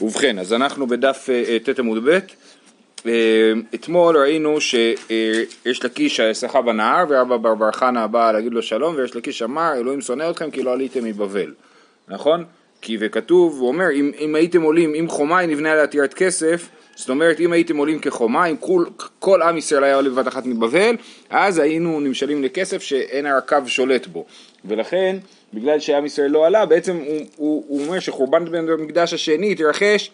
ובכן, אז אנחנו בדף אה, ט עמוד ב', אה, אתמול ראינו שיש לקיש שחה בנהר ורבא בר בר חנה בא להגיד לו שלום ויש לקיש אמר אלוהים שונא אתכם כי לא עליתם מבבל, נכון? כי וכתוב, הוא אומר אם, אם הייתם עולים, אם חומה נבנה עליה טירת כסף זאת אומרת אם הייתם עולים כחומה, אם כל, כל עם ישראל היה עולה בבת אחת מבבל, אז היינו נמשלים לכסף שאין הקו שולט בו. ולכן, בגלל שעם ישראל לא עלה, בעצם הוא, הוא, הוא אומר שחורבן בית המקדש השני התרחש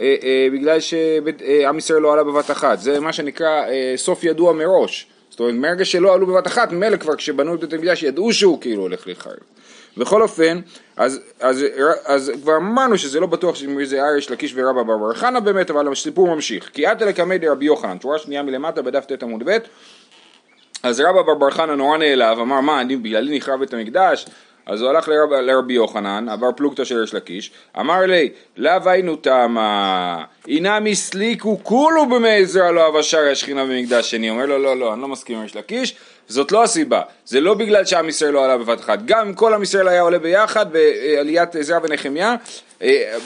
אה, אה, בגלל שעם ישראל לא עלה בבת אחת. זה מה שנקרא אה, סוף ידוע מראש. זאת אומרת, מרגע שלא עלו בבת אחת, ממילא כבר כשבנו את בית המקדש ידעו שהוא כאילו הולך להיחרב. בכל אופן, אז, אז, אז כבר אמרנו שזה לא בטוח שזה אריש לקיש ורבא בר חנה באמת, אבל הסיפור ממשיך. כי עתה לקמי דרבי יוחנן, שורה שנייה מלמטה בדף ט עמוד ב', אז רבא בר בר חנה נורא נעלב, אמר מה, אני בגללי נחרב בית המקדש? אז הוא הלך לרב, לרבי יוחנן, עבר פלוגתא של ריש לקיש, אמר לי, לאו היינו תמה, אינם הסליקו כולו במי עזרא לא אבשר השכינה במקדש שני, אומר לו לא לא, אני לא מסכים עם ריש לקיש, זאת לא הסיבה, זה לא בגלל שעם ישראל לא עלה בבת אחת, גם אם כל עם ישראל היה עולה ביחד בעליית עזרא ונחמיה, אה,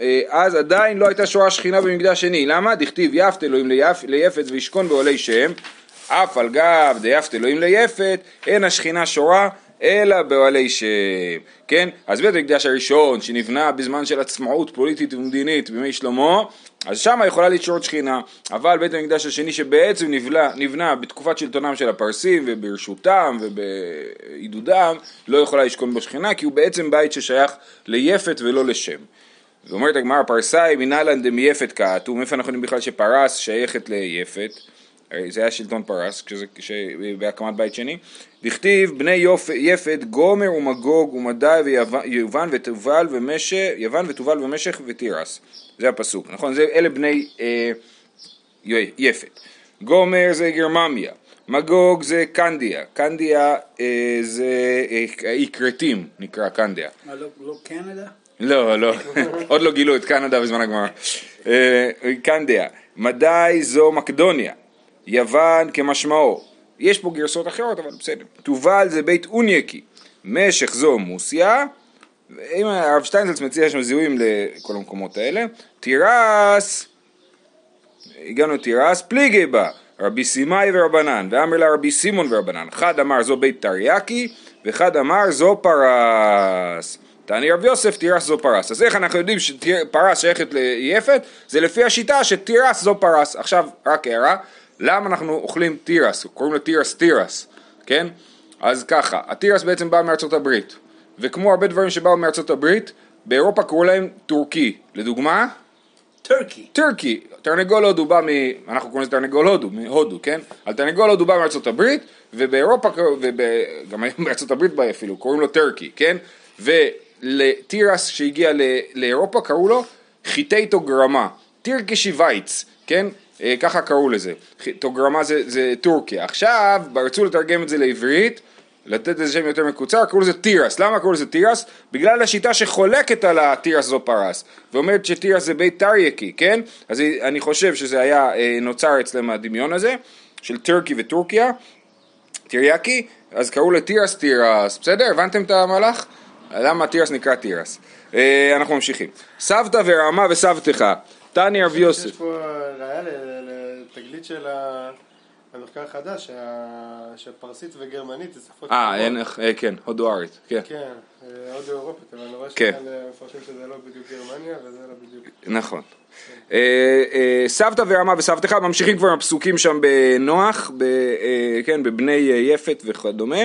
אה, אז עדיין לא הייתה שורה שכינה במקדש שני, למה? דכתיב יפת אלוהים ליפת וישכון בעולי שם, אף על גב דיפת אלוהים ליפת, אין השכינה שורה אלא באוהלי שם, כן? אז בית המקדש הראשון שנבנה בזמן של עצמאות פוליטית ומדינית בימי שלמה, אז שם יכולה לשרות שכינה, אבל בית המקדש השני שבעצם נבנה, נבנה בתקופת שלטונם של הפרסים וברשותם ובעידודם, לא יכולה לשכון בו שכינה, כי הוא בעצם בית ששייך ליפת ולא לשם. ואומרת הגמרא פרסאי מנהלן דמייפת כעתו, מאיפה אנחנו יודעים בכלל שפרס שייכת ליפת? זה היה שלטון פרס כשזה, בהקמת בית שני, דכתיב בני יופ, יפת גומר ומגוג ומדי ויוון ותובל ומשך, יוון ותובל ומשך ותירס, זה הפסוק, נכון? זה, אלה בני אה, יפת. גומר זה גרממיה, מגוג זה קנדיה, קנדיה אה, זה אה, אי כרתים נקרא קנדיה. מה, לא, לא קנדה? לא, לא, עוד לא גילו את קנדה בזמן הגמרא. אה, קנדיה, מדי זו מקדוניה, יוון כמשמעו. יש פה גרסות אחרות, אבל בסדר. תובל זה בית אונייקי, משך זו מוסיה, אם הרב שטיינזלץ מציע שם זיהויים לכל המקומות האלה, תירס, הגענו לתירס, פליגי בה, רבי סימאי ורבנן, ואמר לה רבי סימון ורבנן, אחד אמר זו בית תריאקי, וחד אמר זו פרס. תני רב יוסף תירס זו פרס. אז איך אנחנו יודעים שפרס שייכת ליפת? זה לפי השיטה שתירס זו פרס. עכשיו, רק הערה, למה אנחנו אוכלים תירס? קוראים לו תירס תירס, כן? אז ככה, התירס בעצם בא מארצות הברית, וכמו הרבה דברים שבאו מארצות הברית, באירופה קראו להם turkey. לדוגמה? turkey. turkey. תרנגול הודו בא מ... אנחנו קוראים לזה תרנגול הודו, מהודו, כן? על תרנגול הודו בא מארצות הברית, ובאירופה, וגם היום בארצות הברית בא אפילו, קוראים לו טורקי, כן? ולתירס שהגיע לאירופה קראו לו חיטייטו גרמה, טירקשי וייץ, כן? אה, ככה קראו לזה, תוגרמה זה, זה טורקיה. עכשיו, רצו לתרגם את זה לעברית, לתת איזה שם יותר מקוצר, קראו לזה תירס. למה קראו לזה תירס? בגלל השיטה שחולקת על התירס זו פרס, ואומרת שתירס זה בית תרייקי, כן? אז אני חושב שזה היה אה, נוצר אצלם הדמיון הזה, של טורקי וטורקיה, תרייקי, אז קראו לתירס תירס, בסדר? הבנתם את המהלך? למה תירס נקרא תירס? אה, אנחנו ממשיכים. סבתא ורעמה וסבתך תני רב יוסף. יש פה ראיה לתגלית של המחקר החדש, שפרסית וגרמנית זה שפות... אה, אין אה, כן, הודוארית, כן. כן, אה, הודו אירופית, אבל אני רואה כן. שכאן מפרשים שזה לא בדיוק גרמניה וזה לא בדיוק... נכון. אה, סבתה ורעמה וסבתכא, ממשיכים כבר הפסוקים שם בנוח, כן, בבני יפת וכדומה.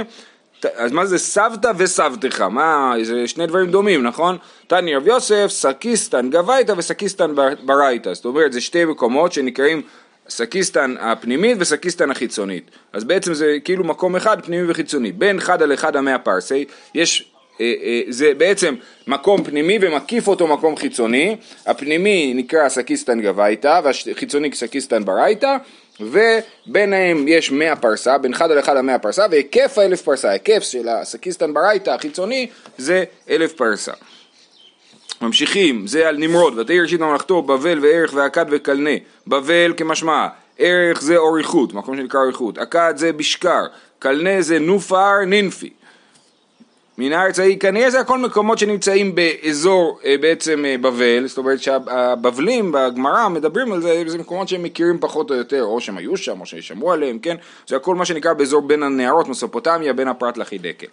אז מה זה סבתה וסבתכא? מה, זה שני דברים דומים, נכון? תני רב יוסף, סקיסתן גוייתא וסקיסתן ברייתא. זאת אומרת, זה שתי מקומות שנקראים סקיסתן הפנימית וסקיסתן החיצונית. אז בעצם זה כאילו מקום אחד, פנימי וחיצוני. בין חדא לחדא מאה פרסי, יש אה, אה, זה בעצם מקום פנימי ומקיף אותו מקום חיצוני, הפנימי נקרא סקיסתן גוייתא והחיצוני סקיסתן ברייתא וביניהם יש מאה פרסה, בין חדא לחדא מאה פרסה והיקפה אלף פרסה, היקף של הסקיסתן ברייתא החיצוני זה אלף פרסה. ממשיכים, זה על נמרוד, ותהי ראשית ממלכתו בבל וארך ואכד וכלנה, בבל כמשמע, ארך זה אוריכות, מקום שנקרא אוריכות, אכד זה בשכר, כלנה זה נופר נינפי, מן הארץ ההיא, כנראה זה הכל מקומות שנמצאים באזור אה, בעצם אה, בבל, זאת אומרת שהבבלים בגמרא מדברים על זה, זה מקומות שהם מכירים פחות או יותר, או שהם היו שם, או ששמעו עליהם, כן? זה הכל מה שנקרא באזור בין הנהרות, מסופוטמיה, בין הפרת לחידקל.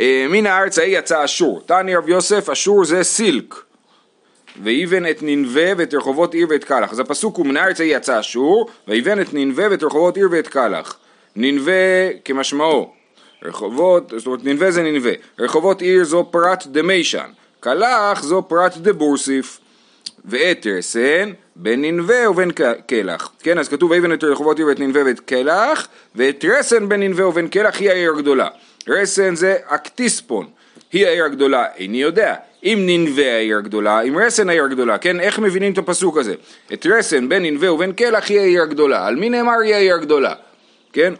אה, מן הארץ ההיא יצא אשור, תני רב יוסף, אשור זה סילק. ויבן את ננבה ואת רחובות עיר ואת קלח. אז הפסוק הוא מן הארץ ההיא יצא אשור, ויבן את ננבה ואת רחובות עיר ואת קלח. ננבה כמשמעו, רחובות, זאת אומרת ננבה זה ננבה, רחובות עיר זו פרט דמיישן, קלח זו פרט דבורסיף, ואת רסן בין ננבה ובין קלח, כן אז כתוב ויבן את רחובות עיר ואת ננבה ואת קלח, ואת רסן בין ננבה ובין קלח היא העיר הגדולה, רסן זה אקטיספון, היא העיר הגדולה, איני יודע, אם ננבה העיר הגדולה, אם רסן העיר הגדולה, כן, איך מבינים את הפסוק הזה? את רסן בין ננבה ובין קלח היא העיר הגדולה, על מי נאמר היא העיר הגדולה, כן?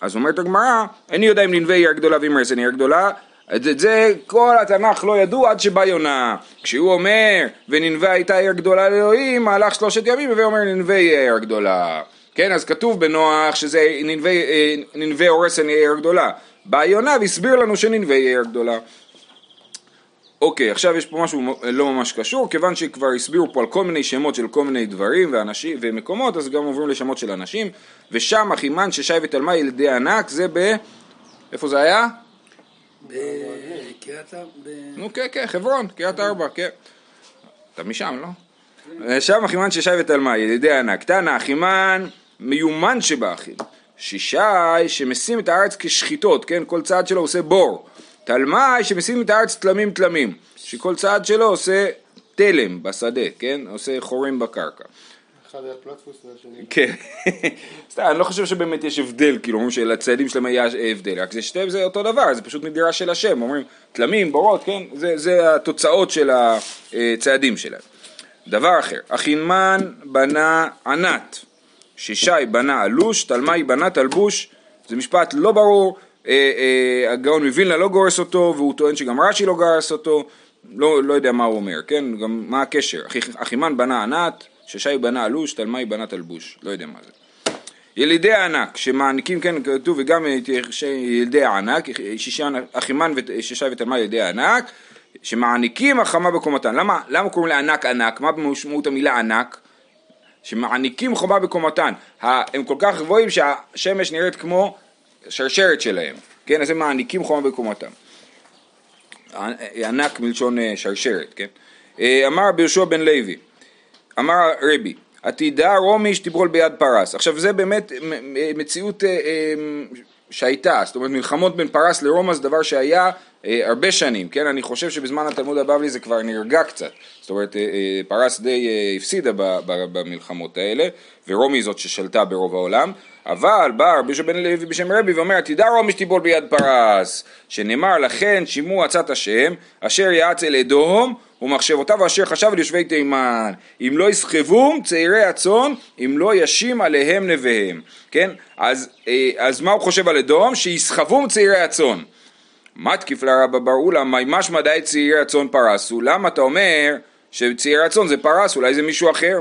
אז אומרת הגמרא, איני יודע אם ננבה עיר גדולה ואם רסן עיר גדולה, את זה כל התנ"ך לא ידעו עד שבא יונה. כשהוא אומר, וננבה הייתה עיר גדולה לאלוהים, מהלך שלושת ימים, ואומר ננבה יהיה עיר גדולה. כן, אז כתוב בנוח שזה או רסן יהיה עיר גדולה. בא יונה והסביר לנו שננבה יהיה עיר גדולה. אוקיי, עכשיו יש פה משהו לא ממש קשור, כיוון שכבר הסבירו פה על כל מיני שמות של כל מיני דברים ואנשים ומקומות, אז גם עוברים לשמות של אנשים, ושם אחימן ששי ותלמי ילדי ענק, זה ב... איפה זה היה? בקריית נו כן, כן, חברון, קריית ארבע, כן. אתה משם, לא? שם אחימן ששי ותלמי, ילידי ענק. תנא אחימן מיומן שבאחים. שישי שמשים את הארץ כשחיטות, כן? כל צעד שלו עושה בור. תלמי שמשים את הארץ תלמים תלמים, שכל צעד שלו עושה תלם בשדה, כן? עושה חורים בקרקע. אחד היה פלטפוס והשני. כן, סתם, אני לא חושב שבאמת יש הבדל, כאילו, אומרים שלציידים שלהם היה הבדל, רק זה שתיהם זה אותו דבר, זה פשוט מדרש של השם, אומרים תלמים, בורות, כן, זה, זה התוצאות של הצעדים שלהם. דבר אחר, אחינמן בנה ענת, שישי בנה אלוש, תלמי בנה תלבוש, זה משפט לא ברור, הגאון מווילנה לא גורס אותו, והוא טוען שגם רש"י לא גרס אותו, לא, לא יודע מה הוא אומר, כן? גם מה הקשר? אחימן בנה ענת, ששי בנה אלוש, תלמי בנה תלבוש, לא יודע מה זה. ילידי הענק שמעניקים, כן כתוב וגם ילידי הענק, אחימן וששי ותלמי ילידי הענק, שמעניקים החמה בקומתן. למה, למה קוראים לענק ענק? מה משמעות המילה ענק? שמעניקים חומה בקומתן. הם כל כך גבוהים שהשמש נראית כמו שרשרת שלהם, כן? אז הם מעניקים חומה בקומתם. ענק מלשון אה, שרשרת, כן? אה, אמר רבי יהושע בן לוי, אמר רבי, עתידה רומי שתיבול ביד פרס. עכשיו זה באמת מציאות אה, שהייתה, זאת אומרת מלחמות בין פרס לרומא זה דבר שהיה הרבה שנים, כן? אני חושב שבזמן התלמוד הבבלי זה כבר נרגע קצת, זאת אומרת אה, אה, פרס די אה, הפסידה ב, ב, במלחמות האלה, ורומי זאת ששלטה ברוב העולם, אבל בא רבי יהושע בן לוי בשם רבי ואומר תדע רומי שתיבול ביד פרס, שנאמר לכן שימו עצת השם אשר יעץ אל אדום ומחשבותיו אשר חשב על יושבי תימן. אם לא יסחבום צעירי הצאן אם לא ישים עליהם נביהם. כן? אז, אה, אז מה הוא חושב על אדום? שיסחבום צעירי הצאן מתקיף לרבא בר אולה מימש מדעי צעירי הצאן פרסו למה אתה אומר שצעירי הצאן זה פרס אולי זה מישהו אחר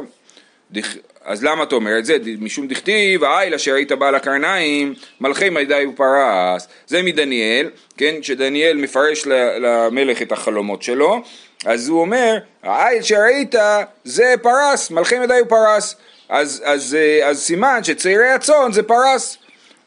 אז למה אתה אומר את זה? משום דכתיב, האיל אשר היית בעל הקרניים, מלכי מידי ופרס. זה מדניאל, כן, שדניאל מפרש למלך את החלומות שלו, אז הוא אומר, האיל שראית זה פרס, מלכי מידי ופרס. אז, אז, אז, אז סימן שצעירי הצאן זה פרס.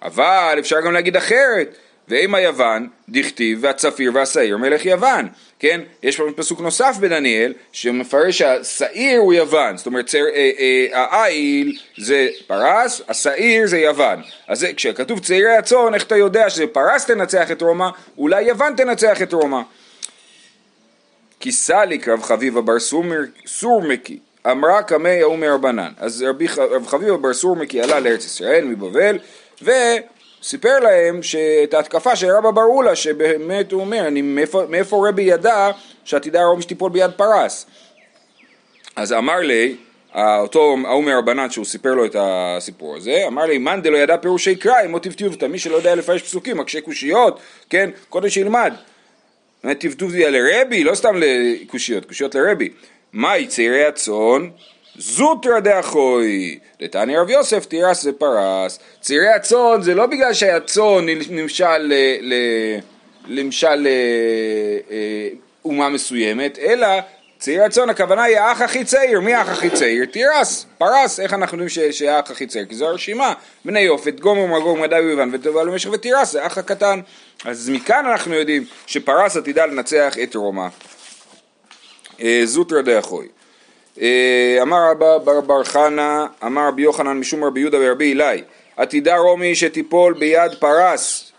אבל אפשר גם להגיד אחרת, ואם היוון, דכתיב והצפיר והשעיר מלך יוון, כן? יש פסוק נוסף בדניאל שמפרש שהשעיר הוא יוון, זאת אומרת צעיר, אה, אה, העיל זה פרס, השעיר זה יוון. אז כשכתוב צעירי הצאן, איך אתה יודע שזה פרס תנצח את רומא, אולי יוון תנצח את רומא. כי סליק רב חביבה בר סורמקי אמרה קמי ההוא מרבנן. אז רב חביבה בר סורמקי עלה לארץ ישראל מבבל ו... סיפר להם שאת ההתקפה של רבא בר אולה, שבאמת הוא אומר, אני, מאיפה, מאיפה רבי ידע שעתידה רומי שתיפול ביד פרס? אז אמר לי, אותו ההוא מרבנן שהוא סיפר לו את הסיפור הזה, אמר לי, מאן דלא ידע פירושי קרא, אם לא טבטובתא, מי שלא יודע לפרש פסוקים, מקשה קושיות, כן, קודם שילמד. טבטובתא לרבי, לא סתם לקושיות, קושיות לרבי. מהי צעירי הצאן? זוטרא דאחוי, לתני רב יוסף תירס ופרס. צירי הצאן זה לא בגלל שהצאן נמשל. ל למשל אה, אה, אומה מסוימת, אלא צעיר הצאן, הכוונה היא האח הכי צעיר, מי האח הכי צעיר? תירס, פרס, איך אנחנו יודעים שהאח הכי צעיר? כי זו הרשימה, בני יופת, גומר מרגור מדי ויוון וטובה למשך ותירס, זה האח הקטן. אז מכאן אנחנו יודעים שפרס עתידה לנצח את רומא. אה, זוטרא דאחוי. אה, אמר רבא בר בר חנה, אמר רבי יוחנן משום רבי יהודה ורבי אלי, עתידה רומי שתיפול ביד פרס.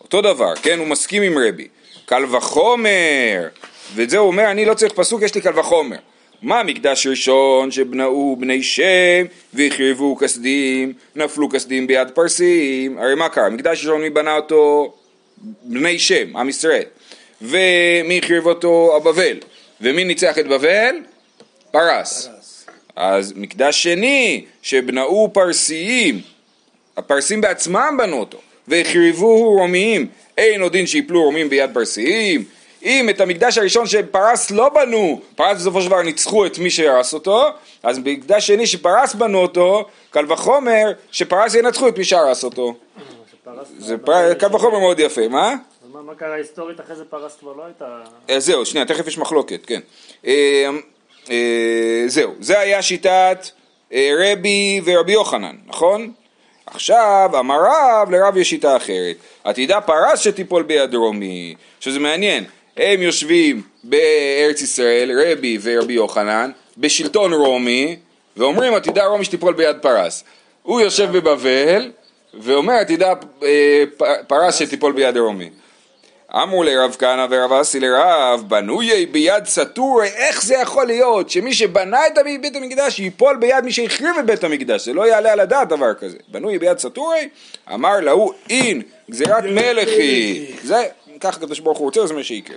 אותו דבר, כן? הוא מסכים עם רבי. קל וחומר, ואת זה הוא אומר, אני לא צריך פסוק, יש לי קל וחומר. מה מקדש ראשון שבנאו בני שם והחריבו כסדים, נפלו כסדים ביד פרסים, הרי מה קרה? מקדש ראשון מי בנה אותו? בני שם, עם ישראל. ומי החריב אותו? הבבל. ומי ניצח את בבל? פרס. פרס. אז מקדש שני שבנאו פרסיים, הפרסים בעצמם בנו אותו, והחריבוהו רומיים, אין עוד דין שיפלו רומים ביד פרסיים. אם את המקדש הראשון שפרס לא בנו, פרס בסופו של דבר ניצחו את מי שהרס אותו, אז מקדש שני שפרס בנו אותו, קל וחומר שפרס ינצחו את מי שהרס אותו. זה. קל וחומר מאוד יפה, מה? מה- קרה היסטורית אחרי זה פרס כבר לא הייתה... אה, זהו, שנייה, תכף יש מחלוקת, כן. אה, זהו, זה היה שיטת אה, רבי ורבי יוחנן, נכון? עכשיו, אמר רב, לרב יש שיטה אחרת. עתידה פרס שתיפול ביד רומי, שזה מעניין. הם יושבים בארץ ישראל, רבי ורבי יוחנן, בשלטון רומי, ואומרים עתידה רומי שתיפול ביד פרס. הוא יושב בבבל, ואומר עתידה אה, פרס שתיפול ביד רומי. אמרו ליה רב כהנא ורב אסי לרב, בנאי ביד סתורי, איך זה יכול להיות שמי שבנה את בית המקדש ייפול ביד מי שהחריב את בית המקדש, זה לא יעלה על הדעת דבר כזה. בנאי ביד סתורי, אמר להו אין, גזירת מלך היא. זה, ככה הקדוש ברוך הוא רוצה, זה מה שיקרה.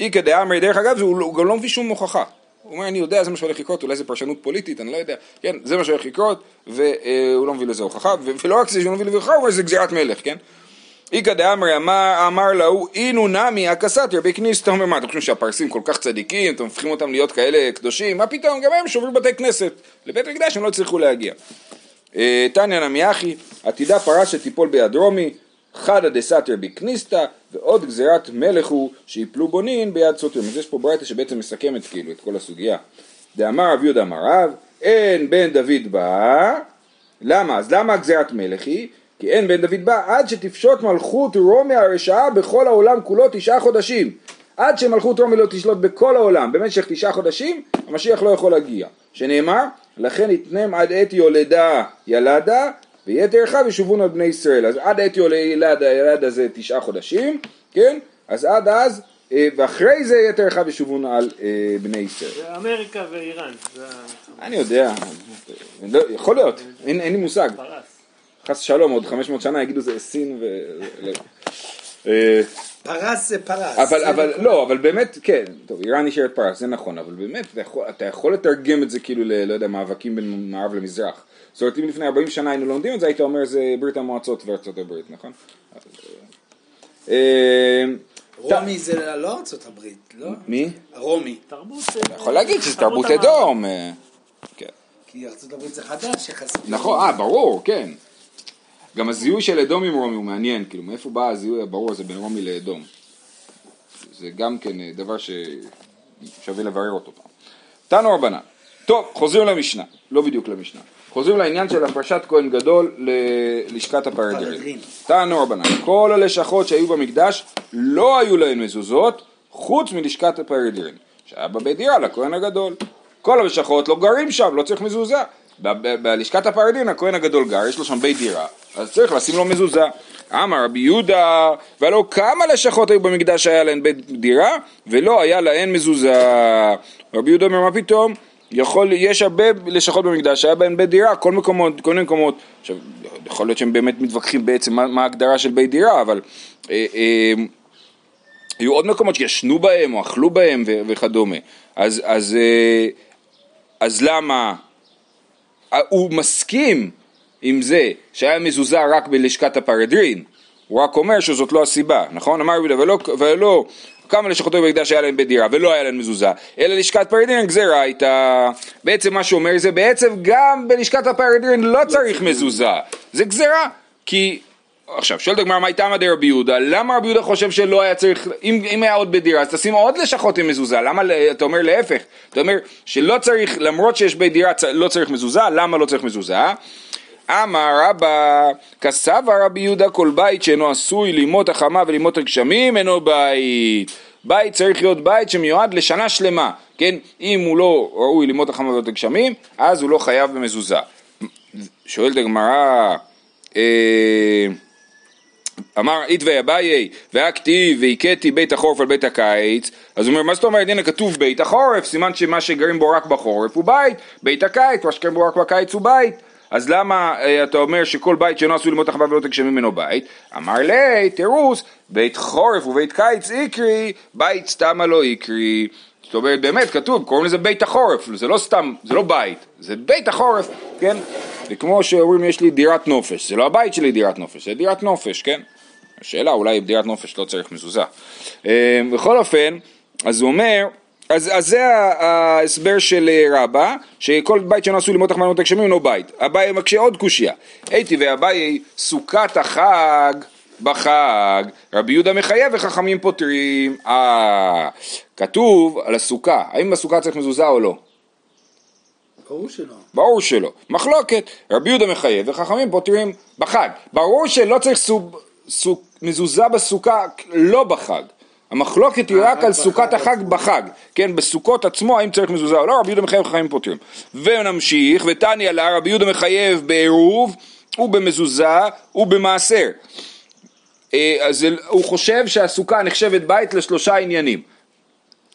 איכא דאמרי, דרך אגב, זה- הוא גם לא מביא שום הוכחה. הוא אומר, אני יודע, זה מה שהולך לקרות, אולי זה פרשנות פוליטית, אני לא יודע. כן, זה מה שהולך לקרות, והוא לא מביא לזה הוכחה, ולא רק זה שהוא לא מביא לזה הוכחה, הוא אומר, זה גזירת מלך, כן? איכא דאמרי אמר, אמר להוא אינו נמי הקסת רבי כניסתא אומר מה אתם חושבים שהפרסים כל כך צדיקים? אתם הופכים אותם להיות כאלה קדושים? מה פתאום גם הם שוברים בתי כנסת. לבית המקדש הם לא הצליחו להגיע. אה, תניא נמי אחי עתידה פרס שתיפול ביד רומי חדא דסתר בכניסתא ועוד גזירת מלך הוא שיפלו בונין ביד סוטרים אז יש פה ברייתא שבעצם מסכמת כאילו את כל הסוגיה. דאמר רב יהודה אמר רב אין בן דוד בא למה? אז למה גזירת מלך היא? כי אין בן דוד בא עד שתפשוט מלכות רומי הרשעה בכל העולם כולו תשעה חודשים. עד שמלכות רומי לא תשלוט בכל העולם במשך תשעה חודשים, המשיח לא יכול להגיע. שנאמר, לכן יתנם עד עת יולדה ילדה, ויתר אחיו ישובון על בני ישראל. אז עד עת יולדה ילדה זה תשעה חודשים, כן? אז עד אז, אה, ואחרי זה יתר אחיו ישובון על אה, בני ישראל. זה אמריקה ואיראן, אני יודע, לא, יכול להיות, אין לי מושג. חס ושלום, עוד 500 שנה יגידו זה סין ו... לא. אה, פרס זה פרס. אבל, זה אבל, נכון. לא, אבל באמת, כן, טוב, איראן נשארת פרס, זה נכון, אבל באמת, אתה יכול, אתה יכול לתרגם את זה כאילו ל, לא יודע, מאבקים בין מערב למזרח. זאת אומרת, אם לפני 40 שנה היינו לומדים את זה, היית אומר זה ברית המועצות וארצות הברית, נכון? אה, רומי זה לא ארצות הברית, לא? מי? רומי. תרבות... אתה יכול להגיד שזה תרבות. אדום. אה, כן. כי ארצות הברית זה חדש יחסית. נכון, אה, ברור, כן. גם הזיהוי של אדום עם רומי הוא מעניין, כאילו, מאיפה בא הזיהוי הברור הזה בין רומי לאדום? זה גם כן אה, דבר ששווה לברר אותו פעם. תנו רבנן. טוב, חוזרים למשנה, לא בדיוק למשנה. חוזרים לעניין של הפרשת כהן גדול ללשכת. פרדרין. תנו רבנן. כל הלשכות שהיו במקדש לא היו להן מזוזות, חוץ מלשכת הפרדרין, שהיה בבית דירה לכהן הגדול. כל הלשכות לא גרים שם, לא צריך מזוזה. בלשכת הפרדין הכהן הגדול גר, יש לו שם בית דירה, אז צריך לשים לו מזוזה. אמר רבי יהודה, והלא כמה לשכות היו במקדש שהיה להן בית דירה, ולא היה להן מזוזה. רבי יהודה אומר, מה פתאום? יכול, יש הרבה לשכות במקדש שהיה בהן בית דירה, כל מקומות, כל מיני מקומות. עכשיו, יכול להיות שהם באמת מתווכחים בעצם מה, מה ההגדרה של בית דירה, אבל... אה, אה, היו עוד מקומות שישנו בהם או אכלו בהם ו- וכדומה. אז, אז, אה, אז למה? אה, הוא מסכים עם זה שהיה מזוזה רק בלשכת הפרדרין, הוא רק אומר שזאת לא הסיבה, נכון? אמר רבי ולא, ולא כמה לשכות היו במקדש היה להם בדירה ולא היה להם מזוזה, אלא לשכת פרדרין גזירה הייתה, בעצם מה שאומר זה בעצם גם בלשכת הפרדרין לא צריך מזוזה, זה גזירה, כי עכשיו, שואלת הגמרא, מה איתמא דרבי יהודה? למה רבי יהודה חושב שלא היה צריך, אם, אם היה עוד בדירה, אז תשים עוד לשכות עם מזוזה, למה אתה אומר להפך? אתה אומר שלא צריך, למרות שיש בית דירה, לא צריך מזוזה, למה לא צריך מזוזה? אמר רבא, כסבה רבי יהודה כל בית שאינו עשוי לימות החמה ולימות הגשמים אינו בית. בית צריך להיות בית שמיועד לשנה שלמה, כן? אם הוא לא ראוי לימות החמה ולימות הגשמים, אז הוא לא חייב במזוזה. שואלת הגמרא, אה, אמר איתווי אביי והכתיב והכיתי בית החורף על בית הקיץ אז הוא אומר מה זאת אומרת הנה כתוב בית החורף סימן שמה שגרים בו רק בחורף הוא בית בית הקיץ מה שגרים בו רק בקיץ הוא בית אז למה אה, אתה אומר שכל בית שאינו עשוי ללמוד החווה ולא תגשמים ממנו בית? אמר לי תירוס בית חורף ובית קיץ איקרי בית סתמה לא איקרי זאת אומרת באמת כתוב קוראים לזה בית החורף זה לא סתם זה לא בית זה בית החורף כן זה כמו שאומרים יש לי דירת נופש זה לא הבית שלי דירת נופש זה דירת נופש כן השאלה אולי בדירת נופש לא צריך מזוזה. אה, בכל אופן, אז הוא אומר, אז, אז זה ההסבר של אה, רבא, שכל בית שאינו עשוי ללמוד תחמנות הגשמים אינו בית. אביי מקשה עוד קושייה. הייתי ואביי סוכת החג בחג, רבי יהודה מחייב וחכמים פותרים. אה, כתוב על הסוכה, האם בסוכה צריך מזוזה או לא? ברור שלא. ברור שלא. מחלוקת, רבי יהודה מחייב וחכמים פותרים בחג. ברור שלא צריך סוב, סו, מזוזה בסוכה לא בחג. המחלוקת היא אה, רק על בחג סוכת החג עצמו. בחג, כן, בסוכות עצמו האם צריך מזוזה או לא, רבי יהודה מחייב וחכמים פותרים. ונמשיך, ותניא לה, רבי יהודה מחייב בעירוב ובמזוזה ובמעשר. אה, אז הוא חושב שהסוכה נחשבת בית לשלושה עניינים.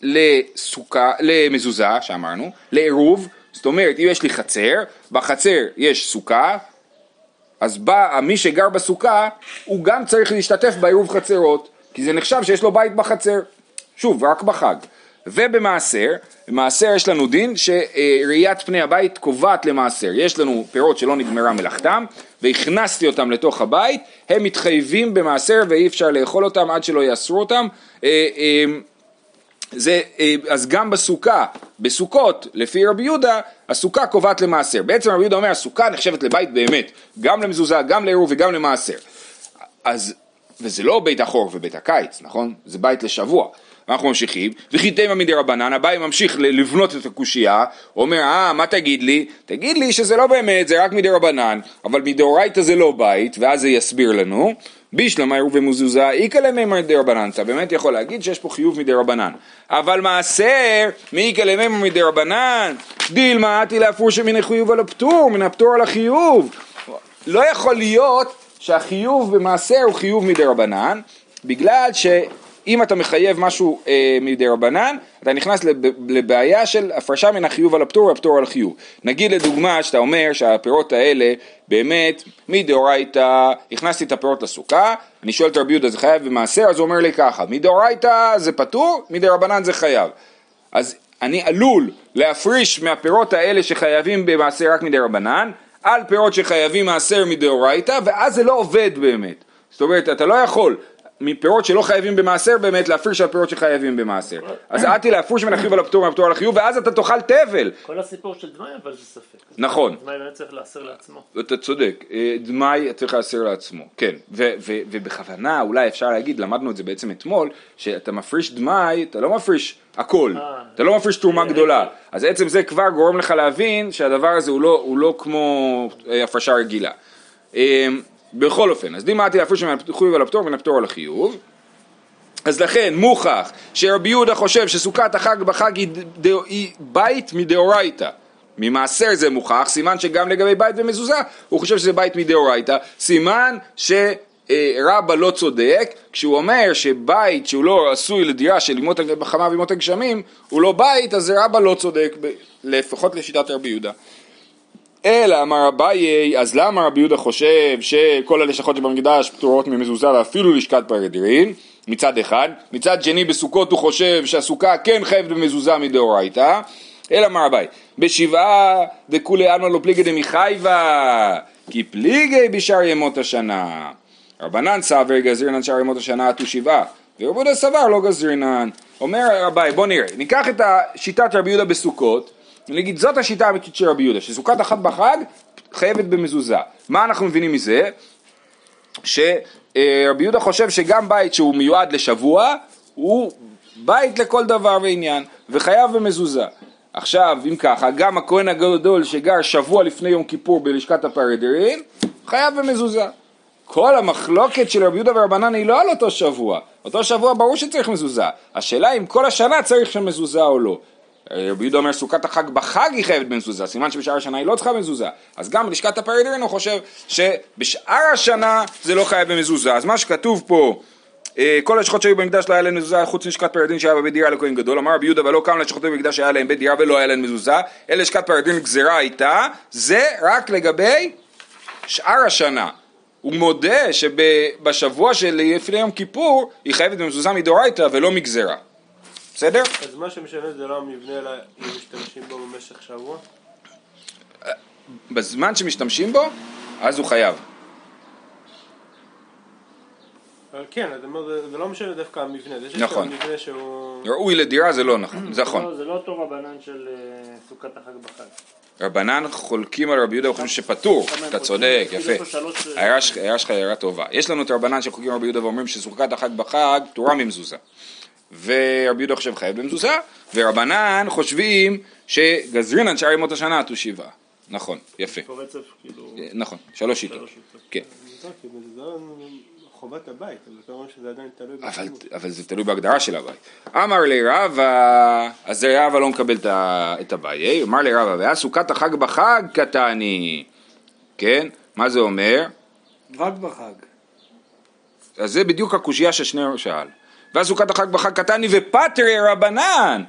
לסוכה, למזוזה, שאמרנו, לעירוב, זאת אומרת, אם יש לי חצר, בחצר יש סוכה, אז בא, מי שגר בסוכה, הוא גם צריך להשתתף בעירוב חצרות, כי זה נחשב שיש לו בית בחצר. שוב, רק בחג. ובמעשר, במעשר יש לנו דין שראיית פני הבית קובעת למעשר. יש לנו פירות שלא נגמרה מלאכתם, והכנסתי אותם לתוך הבית, הם מתחייבים במעשר ואי אפשר לאכול אותם עד שלא יאסרו אותם. אה, אה, זה, אה, אז גם בסוכה, בסוכות, לפי רבי יהודה, הסוכה קובעת למעשר. בעצם רבי יהודה אומר, הסוכה נחשבת לבית באמת, גם למזוזה, גם לעירוב וגם למעשר. אז, וזה לא בית החורף ובית הקיץ, נכון? זה בית לשבוע. אנחנו ממשיכים, וכי תימא מדי רבנן, אביי ממשיך לבנות את הקושייה, אומר, אה, מה תגיד לי? תגיד לי שזה לא באמת, זה רק מדי רבנן, אבל מדאורייתא זה לא בית, ואז זה יסביר לנו. בישלמה עירוב ומזוזה, איכא למימר מדי רבנן, אתה באמת יכול להגיד שיש פה חיוב מדי רבנן. אבל מעשר, מאיכא למימר מדי רבנן, דילמה אתי להפורש מן החיוב על הפטור, מן הפטור על החיוב. לא יכול להיות שהחיוב במעשר הוא חיוב מדי רבנן, בגלל שאם אתה מחייב משהו אה, מדי רבנן, אתה נכנס לב, לבעיה של הפרשה מן החיוב על הפטור והפטור על החיוב. נגיד לדוגמה שאתה אומר שהפירות האלה באמת מדאורייתא, הכנסתי את הפירות לסוכה, אני שואל את רבי יהודה זה חייב במעשר, אז הוא אומר לי ככה, מדאורייתא זה פטור, מדי רבנן זה חייב. אז אני עלול להפריש מהפירות האלה שחייבים במעשר רק מדי רבנן, על פירות שחייבים מעשר מדאורייתא, ואז זה לא עובד באמת. זאת אומרת, אתה לא יכול מפירות שלא חייבים במעשר באמת להפריש על פירות שחייבים במעשר. אז אל להפריש מן החיוב על הפטור מהפטור על החיוב, ואז אתה תאכל תבל. כל הסיפור של דמאי אבל זה ספק. נכון. דמאי באמת צריך לאסר לעצמו. אתה צודק, אה, דמאי צריך להסיר לעצמו, כן, ובכוונה אולי אפשר להגיד, למדנו את זה בעצם אתמול, שאתה מפריש דמאי, אתה לא מפריש הכל, אה. אתה לא מפריש תרומה כן, גדולה, אז עצם זה כבר גורם לך להבין שהדבר הזה הוא לא, לא כמו אה, הפרשה רגילה. בכל אופן, אז דימאתי להפריש מן החיוב על הפטור ומן הפטור על החיוב. אז לכן מוכח שרבי יהודה חושב שסוכת החג בחג היא, ד- היא בית מדאורייתא. ממעשר זה מוכח, סימן שגם לגבי בית ומזוזה הוא חושב שזה בית מדאורייתא, סימן שרבא לא צודק כשהוא אומר שבית שהוא לא עשוי לדירה של ימות החמה וימות הגשמים הוא לא בית, אז רבא לא צודק, לפחות לשיטת רבי יהודה. אלא אמר אביי, אז למה רבי יהודה חושב שכל הלשכות שבמקדש פטורות ממזוזה ואפילו לשכת פרדרין? מצד אחד. מצד שני בסוכות הוא חושב שהסוכה כן חייבת במזוזה מדאורייתא. אלא אמר אביי, בשבעה דכולי עלמא לא פליגי דמחייבה, כי פליגי בשאר ימות השנה. רבנן סבר גזרינן שאר ימות השנה עטו שבעה, ורבי יהודה סבר לא גזרינן. אומר רבי, בוא נראה, ניקח את שיטת רבי יהודה בסוכות, ונגיד זאת השיטה האמיתית של רבי יהודה, שסוכת אחת בחג חייבת במזוזה. מה אנחנו מבינים מזה? שרבי יהודה חושב שגם בית שהוא מיועד לשבוע, הוא בית לכל דבר ועניין, וחייב במזוזה. עכשיו, אם ככה, גם הכהן הגדול שגר שבוע לפני יום כיפור בלשכת הפרדרין, חייב במזוזה. כל המחלוקת של רבי יהודה ורבנן היא לא על אותו שבוע. אותו שבוע ברור שצריך מזוזה. השאלה אם כל השנה צריך שם מזוזה או לא. רבי יהודה אומר סוכת החג בחג היא חייבת במזוזה, סימן שבשאר השנה היא לא צריכה מזוזה. אז גם הפרדרין הוא חושב שבשאר השנה זה לא חייב במזוזה. אז מה שכתוב פה אה, כל השכות שהיו במקדש לא היה להן מזוזה חוץ מלשכת פרדין שהיה בבית דירה לכהן גדול אמר רבי יהודה ולא כמה לשכות במקדש שהיה להם בית דירה ולא היה להן מזוזה אלא לשכת פרדין גזירה הייתה זה רק לגבי שאר השנה הוא מודה שבשבוע של לפני יום כיפור היא חייבת במזוזה מדאורייתא ולא מגזירה בסדר? אז מה שמשנה זה לא המבנה, אלא אם משתמשים בו במשך שבוע? בזמן שמשתמשים בו אז הוא חייב כן, זה- לא משנה דווקא המבנה, זה שיש נכון. שם מבנה שהוא... ראוי לדירה זה לא נכון, זה נכון לא, זה לא אותו רבנן של אה, סוכת החג בחג. רבנן חולקים על רבי יהודה וחושבים שפטור, אתה? צודק, כאילו יפה. ההערה שלך היא הערה טובה. יש לנו את רבנן שחולקים על רבי יהודה ואומרים שסוכת החג בחג פטורה ממזוזה. ורבי יהודה חושב חייב במזוזה, ורבנן חושבים שגזרינן שאר ימות השנה עטו שבעה. נכון, יפה. פה רצף, כאילו... נכון, שלוש שיטות. כן. לא, חובת הבית, אבל אתה אומר שזה עדיין תלוי אבל, זה תלוי בהגדרה של הבית. אמר לי רבא, אז רבא לא מקבל את ה- את הבעיה, אמר לי רבא, ואז סוכת החג בחג קטני, כן? מה זה אומר? רק בחג. אז זה בדיוק הקושייה ששניאור שאל. ואז סוכת החג בחג קטני ופטרי רבנן.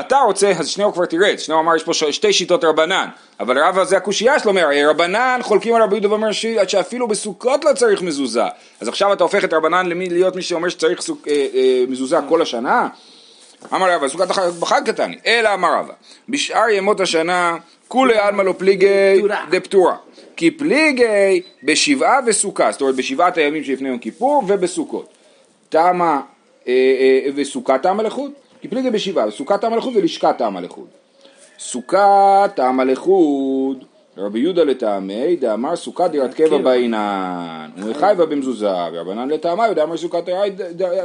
אתה רוצה, אז שניאור כבר תירץ, שניאור אמר יש פה שתי שיטות רבנן, אבל רבא זה הקושייה שלו, אומר, רבנן חולקים על רבי יהודה ואומר שאפילו בסוכות לא צריך מזוזה. אז עכשיו אתה הופך את רבנן למי, להיות מי שאומר שצריך סוכ, אה, אה, מזוזה כל השנה? אמר רבא, סוכת החג בחג קטני, אלא אמר רבא, בשאר ימות השנה כולי עלמא לא פליגי פטורה. דפטורה. כי פליגי בשבעה וסוכה, זאת אומרת בשבעת הימים שלפני יום כיפור ובסוכות. תמה אה, אה, וסוכה תמה לחוד, כי פליגי בשבעה, וסוכה תמה לחוד ולשכה תמה לחוד. סוכה תמה לחוד, רבי יהודה לטעמי, דאמר סוכה דירת קבע בעינן, ומחייבה במזוזה, ורבנן לטעמי, דאמר סוכה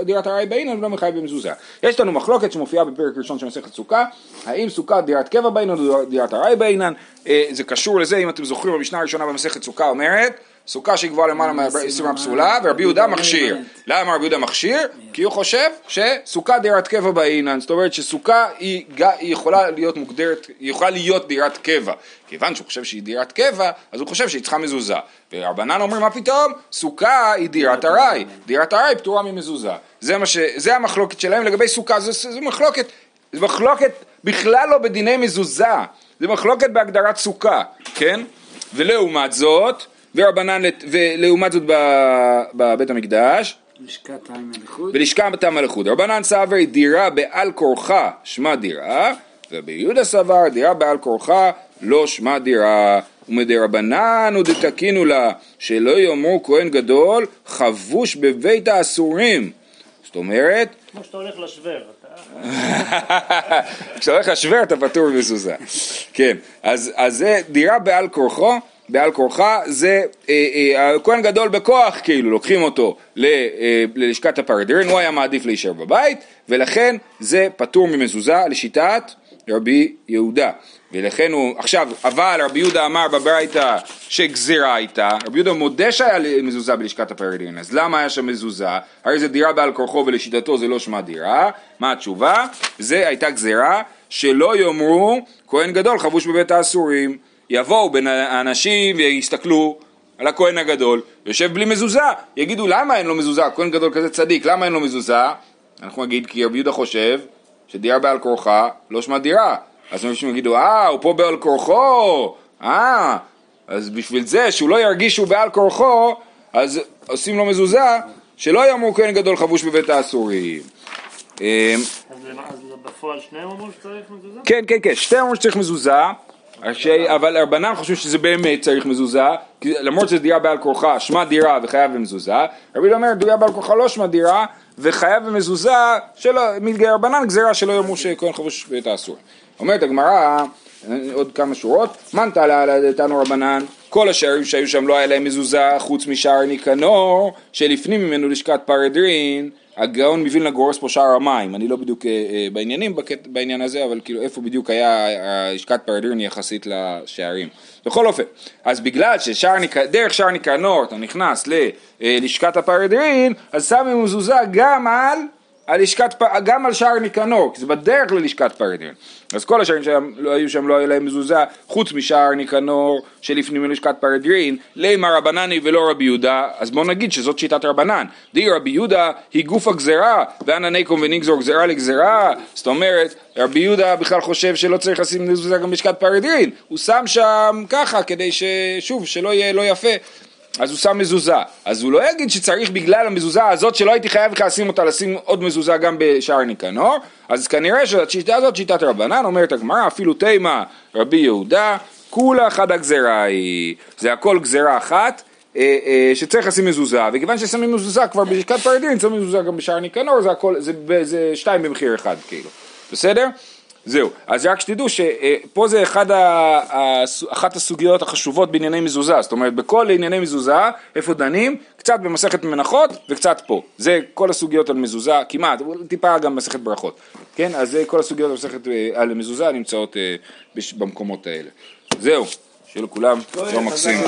דירת ארעי בעינן ולא מחייב במזוזה. יש לנו מחלוקת שמופיעה בפרק ראשון של מסכת סוכה, האם סוכה דירת קבע בעינן או דירת ארעי בעינן, אה, זה קשור לזה, אם אתם זוכרים, במשנה הראשונה במסכת סוכה אומרת, סוכה שגבוהה למעלה מ-20 פסולה, ורבי יהודה מכשיר. למה רבי יהודה מכשיר? כי הוא חושב שסוכה דירת קבע בעינן, זאת אומרת שסוכה היא, יכולה להיות מוגדרת, היא יכולה להיות דירת קבע. כיוון שהוא חושב שהיא דירת קבע, אז הוא חושב שהיא צריכה מזוזה. ורבנן אומרים מה פתאום? סוכה היא דירת ארעי, דירת ארעי פטורה ממזוזה. זה, ש... זה המחלוקת שלהם לגבי סוכה, זו, זו מחלוקת, זו מחלוקת בכלל לא בדיני מזוזה, זה מחלוקת בהגדרת סוכה, כן? ולעומת זאת, ורבנן, ולעומת זאת בבית המקדש, לשכת העין הליכוד. ולשכה בתם מלכות. רבנן סברי דירה בעל כורחה שמה דירה, ורבי יהודה סבר דירה בעל כורחה לא שמה דירה. ומדרבנן ודתקינו לה שלא יאמרו כהן גדול חבוש בבית האסורים. זאת אומרת, כמו שאתה הולך לשוור, אתה... כשאתה הולך לשוור אתה פטור במזוזה. כן, אז, אז זה דירה בעל כורחו, בעל כורחה זה אה, אה, הכהן גדול בכוח כאילו, לוקחים אותו אה, ללשכת הפרדרין, הוא היה מעדיף להישאר בבית, ולכן זה פטור ממזוזה לשיטת רבי יהודה. ולכן הוא, עכשיו, אבל רבי יהודה אמר בברייתא שגזירה הייתה, רבי יהודה מודה שהיה מזוזה בלשכת הפרדין, אז למה היה שם מזוזה? הרי זה דירה בעל כורחו ולשיטתו זה לא שמה דירה, מה התשובה? זה הייתה גזירה שלא יאמרו כהן גדול חבוש בבית האסורים, יבואו בין האנשים ויסתכלו על הכהן הגדול, יושב בלי מזוזה, יגידו למה אין לו מזוזה, כהן גדול כזה צדיק, למה אין לו מזוזה? אנחנו נגיד כי רבי יהודה חושב שדירה בעל כורחה לא שמה דירה, אז אנשים יגידו אה הוא פה בעל כורחו, אה אז בשביל זה שהוא לא ירגיש שהוא בעל כורחו אז עושים לו מזוזה שלא יאמרו כהן גדול חבוש בבית האסורים. אמ, אז בפועל שניהם אמרו שצריך מזוזה? כן, כן, כן, שתי אומרים שצריך מזוזה, ש- אבל רבנן חושבים שזה באמת צריך מזוזה, למרות שזה דירה בעל כורחה, שמה דירה וחייב במזוזה, רבי יהודה אומר דירה בעל כורחה לא שמה דירה, וחייב במזוזה, שלא, מרבנן גזירה שלא יאמרו שכהן חבוש בית האסור. אומרת הגמרא, עוד כמה שורות, מנתא לה דתנו רבנן, כל השערים שהיו שם לא היה להם מזוזה חוץ משער ניקנור שלפנים ממנו לשכת פרדרין הגאון מווילנה גורס פה שער המים, אני לא בדיוק אה, אה, בעניינים בעניין הזה, אבל כאילו איפה בדיוק היה אה, לשכת פרדרין יחסית לשערים. בכל אופן, אז בגלל שדרך שער ניקנור אתה נכנס ללשכת הפרדרין, אז שמים מזוזה גם על על לשכת, גם על שער ניקנור, כי זה בדרך ללשכת פרדין. אז כל השערים שהיו לא שם לא היה להם מזוזה, חוץ משער ניקנור שלפנים מלשכת פרדין, לימה רבנני ולא רבי יהודה, אז בואו נגיד שזאת שיטת רבנן. די רבי יהודה היא גוף הגזרה, ואנא נקום ונגזור גזרה לגזרה, זאת אומרת, רבי יהודה בכלל חושב שלא צריך לשים מזוזה גם בלשכת פרדין, הוא שם שם ככה כדי ששוב, שלא יהיה לא יפה. אז הוא שם מזוזה. אז הוא לא יגיד שצריך בגלל המזוזה הזאת שלא הייתי חייב לך לשים אותה, לשים עוד מזוזה גם בשער ניקנור, אז כנראה שהשיטה הזאת שיטת רבנן, אומרת הגמרא, אפילו תימה רבי יהודה, כולה חד הגזרה היא. זה הכל גזרה אחת. אה, אה, שצריך לשים מזוזה, וכיוון ששמים מזוזה כבר בלשכת פרדין, שמים מזוזה גם בשער ניקנור, זה הכל, זה, זה שתיים במחיר אחד כאילו, בסדר? זהו, אז רק שתדעו שפה זה אחד ה, אחת הסוגיות החשובות בענייני מזוזה, זאת אומרת בכל ענייני מזוזה, איפה דנים? קצת במסכת מנחות וקצת פה, זה כל הסוגיות על מזוזה, כמעט, טיפה גם במסכת ברכות, כן? אז זה כל הסוגיות על, מסכת, אה, על מזוזה נמצאות אה, במקומות האלה. זהו, שיהיה לכולם יום מקסים.